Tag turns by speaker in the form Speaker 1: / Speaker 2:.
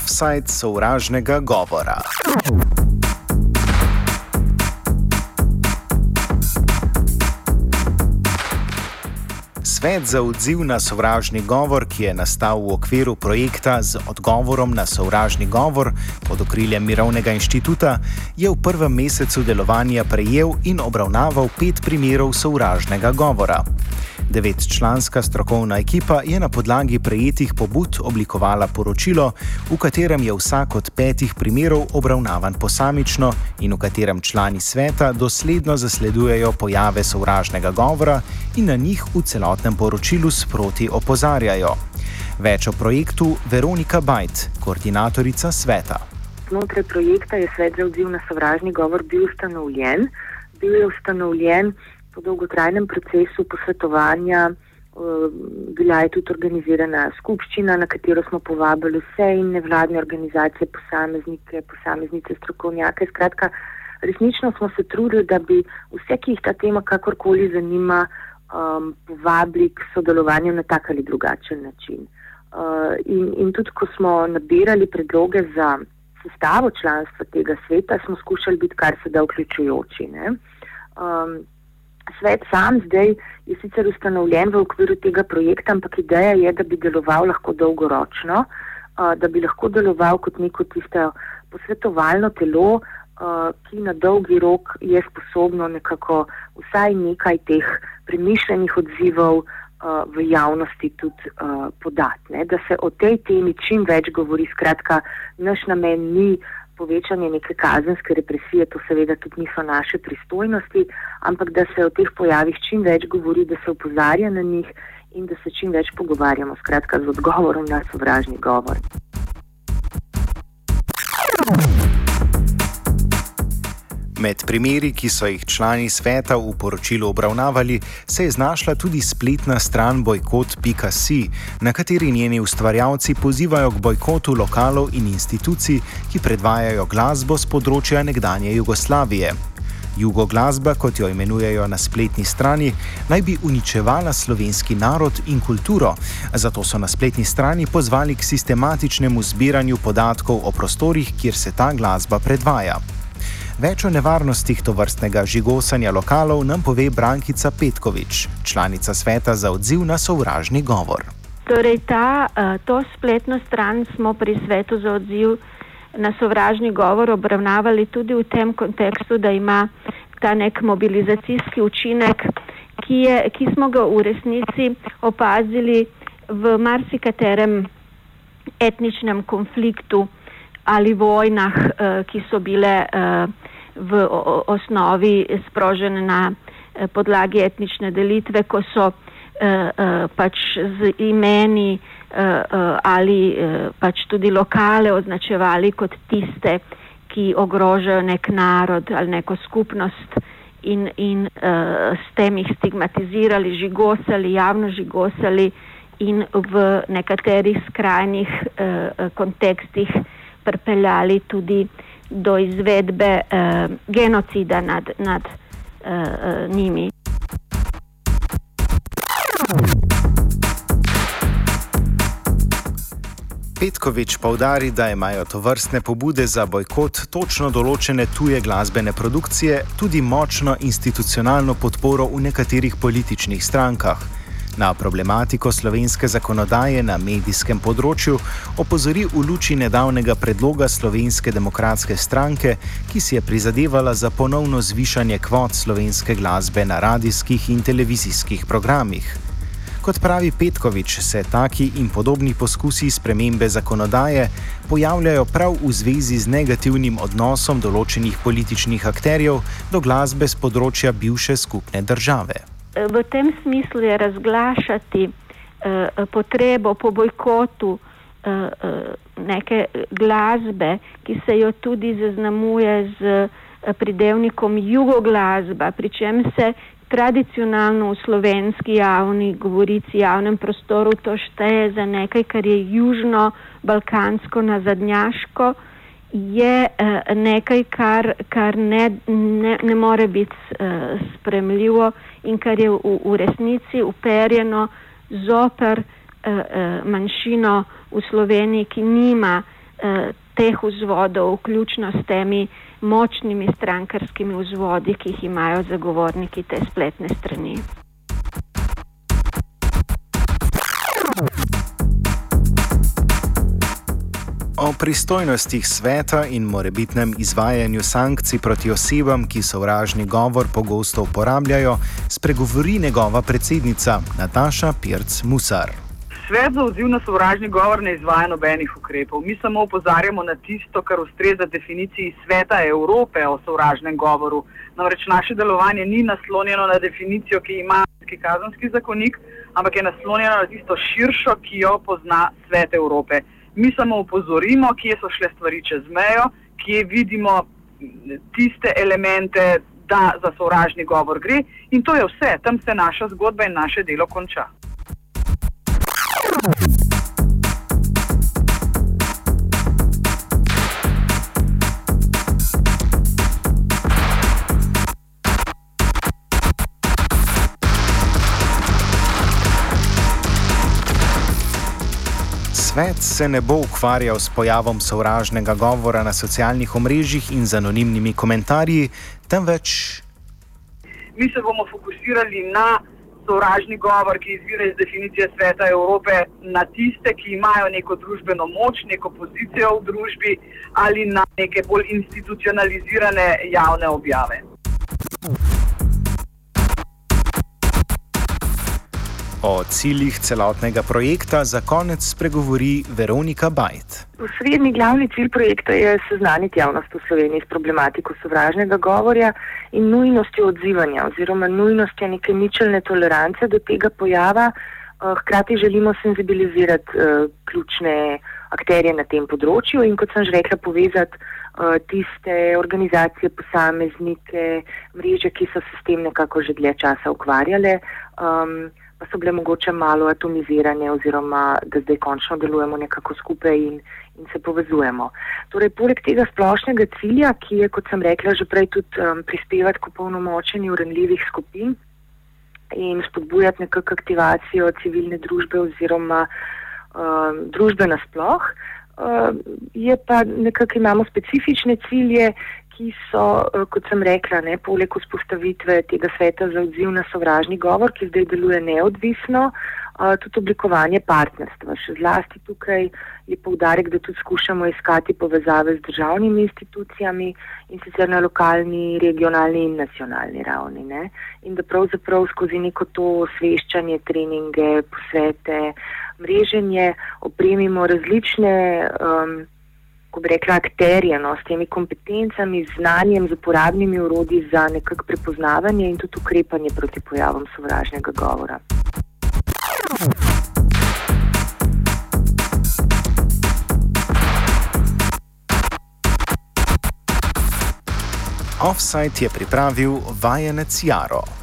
Speaker 1: offside sovražnega govora. Svet za odziv na sovražni govor, ki je nastal v okviru projekta z odgovorom na sovražni govor pod okriljem Mirovnega inštituta, je v prvem mesecu delovanja prejel in obravnaval pet primerov sovražnega govora. Devetčlanska strokovna ekipa je na podlagi prejetih pobud oblikovala poročilo, v katerem je vsak od petih primerov obravnavan posamično in v katerem člani sveta dosledno zasledujejo pojave sovražnega govora in na njih v celotnem poročilu sproti opozarjajo. Več o projektu Veronika Bajt, koordinatorica sveta.
Speaker 2: Znotraj projekta je svet za odziv na sovražni govor bil ustanovljen. Bil je ustanovljen po dolgotrajnem procesu posvetovanja eh, bila je tudi organizirana skupščina, na katero smo povabili vse in nevladne organizacije, posameznike, posameznice, strokovnjake. Skratka, resnično smo se trudili, da bi vse, ki jih ta tema kakorkoli zanima, um, povabili k sodelovanju na tak ali drugačen način. Uh, in, in tudi, ko smo nabirali predloge za sestavo članstva tega sveta, smo skušali biti kar se da vključujoči. Um, Svet sam zdaj je sicer ustanovljen v okviru tega projekta, ampak ideja je, da bi deloval lahko dolgoročno, da bi lahko deloval kot neko tisto posvetovalno telo, ki na dolgi rok je sposobno nekako vsaj nekaj teh premišljenih odzivov v javnosti tudi podati. Ne? Da se o tej temi čim več govori, skratka, naš namen ni povečanje neke kazenske represije, to seveda tudi niso naše pristojnosti, ampak da se o teh pojavih čim več govori, da se opozarja na njih in da se čim več pogovarjamo, skratka, z odgovorom na sovražni govor.
Speaker 1: Med primeri, ki so jih člani sveta v poročilu obravnavali, se je znašla tudi spletna stran bojkot.si, na kateri njeni ustvarjalci pozivajo k bojkotu lokalov in institucij, ki predvajajo glasbo z področja nekdanje Jugoslavije. Jugo glasba, kot jo imenujejo na spletni strani, naj bi uničevala slovenski narod in kulturo, zato so na spletni strani pozvali k sistematičnemu zbiranju podatkov o prostorih, kjer se ta glasba predvaja. Več o nevarnostih tovrstnega žigosanja lokalov nam pove Brankica Petkovič, članica sveta za odziv na sovražni govor.
Speaker 3: Torej, ta, eh, to spletno stran smo pri svetu za odziv na sovražni govor obravnavali tudi v tem kontekstu, da ima ta nek mobilizacijski učinek, ki, je, ki smo ga v resnici opazili v marsikaterem etničnem konfliktu ali vojnah, eh, ki so bile eh, v osnovi sprožene na eh, podlagi etnične delitve, ko so pač z imeni ali pač tudi lokale označevali kot tiste, ki ogrožajo nek narod ali neko skupnost in, in s tem jih stigmatizirali, žigosali, javno žigosali in v nekaterih skrajnih kontekstih pripeljali tudi do izvedbe uh, genocida nad, nad uh, uh, njimi.
Speaker 1: Petkovič povdari, da imajo to vrstne pobude za bojkot točno določene tuje glasbene produkcije tudi močno institucionalno podporo v nekaterih političnih strankah. Na problematiko slovenske zakonodaje na medijskem področju opozori v luči nedavnega predloga Slovenske demokratske stranke, ki si je prizadevala za ponovno zvišanje kvot slovenske glasbe na radijskih in televizijskih programih. Kot pravi Petkovič, se taki in podobni poskusi spremembe zakonodaje pojavljajo prav v zvezi z negativnim odnosom določenih političnih akterjev do glasbe z področja bivše skupne države
Speaker 3: v tem smislu je razglašati uh, potrebo po bojkotu uh, uh, neke glasbe, ki se jo tudi zaznamuje z uh, pridevnikom jugoglasba, pri čem se tradicionalno v slovenski javni govorici, javnem prostoru to šteje za nekaj, kar je južno-balkansko nazadnjaško, je uh, nekaj, kar, kar ne, ne, ne more biti uh, spremljivo in kar je v, v resnici uperjeno zoper uh, uh, manjšino v Sloveniji, ki nima uh, teh vzvodov, vključno s temi močnimi strankarskimi vzvodi, ki jih imajo zagovorniki te spletne strani.
Speaker 1: O pristojnostih sveta in morebitnem izvajanju sankcij proti osebam, ki sovražni govor pogosto uporabljajo, spregovori njegova predsednica Nataša Pirc Musar.
Speaker 4: Svet za odziv na sovražni govor ne izvaja nobenih ukrepov. Mi samo opozarjamo na tisto, kar ustreza definiciji sveta Evrope o sovražnem govoru. Namreč naše delovanje ni naslonjeno na definicijo, ki ima kazanski zakonik, ampak je naslonjeno na tisto širšo, ki jo pozna svet Evrope. Mi samo upozorimo, kje so šle stvari čez mejo, kje vidimo tiste elemente, da za sovražni govor gre in to je vse, tam se naša zgodba in naše delo konča.
Speaker 1: Svet se ne bo ukvarjal s pojavom sovražnega govora na socialnih omrežjih in z anonimnimi komentarji, temveč.
Speaker 4: Mi se bomo fokusirali na sovražni govor, ki izvira iz definicije sveta Evrope, na tiste, ki imajo neko družbeno moč, neko pozicijo v družbi ali na neke bolj institucionalizirane javne objave.
Speaker 1: O ciljih celotnega projekta za konec spregovori Veronika Bajt.
Speaker 2: Srednji glavni cilj projekta je seznaniti javnost v Sloveniji s problematiko sovražnega govorja in nujnostjo odzivanja oziroma nujnostjo neke ničelne tolerance do tega pojava. Eh, hkrati želimo senzibilizirati uh, ključne akterje na tem področju in, kot sem že rekla, povezati uh, tiste organizacije, posameznike, mreže, ki so se s tem nekako že dlje časa ukvarjale. Um, so bile mogoče malo atomizirane, oziroma da zdaj končno delujemo nekako skupaj in, in se povezujemo. Torej, poleg tega splošnega cilja, ki je, kot sem rekla, že prej tudi um, prispevati k polnomočenju urenljivih skupin in spodbujati nekako aktivacijo civilne družbe oziroma um, družbe nasploh, um, je pa nekako imamo specifične cilje, ki so, eh, kot sem rekla, ne, poleg vzpostavitve tega sveta za odziv na sovražni govor, ki zdaj deluje neodvisno, eh, tudi oblikovanje partnerstva. Še zlasti tukaj je povdarek, da tudi skušamo iskati povezave z državnimi institucijami in sicer na lokalni, regionalni in nacionalni ravni. Ne. In da pravzaprav skozi neko to osveščanje, treninge, posvete, mreženje opremimo različne. Um, ko bi rekla, akterje no, s temi kompetencami, znanjem, z uporabnimi urodji za nekakšno prepoznavanje in tudi ukrepanje proti pojavom sovražnega govora.
Speaker 1: Offside je pripravil vajenec Jaro.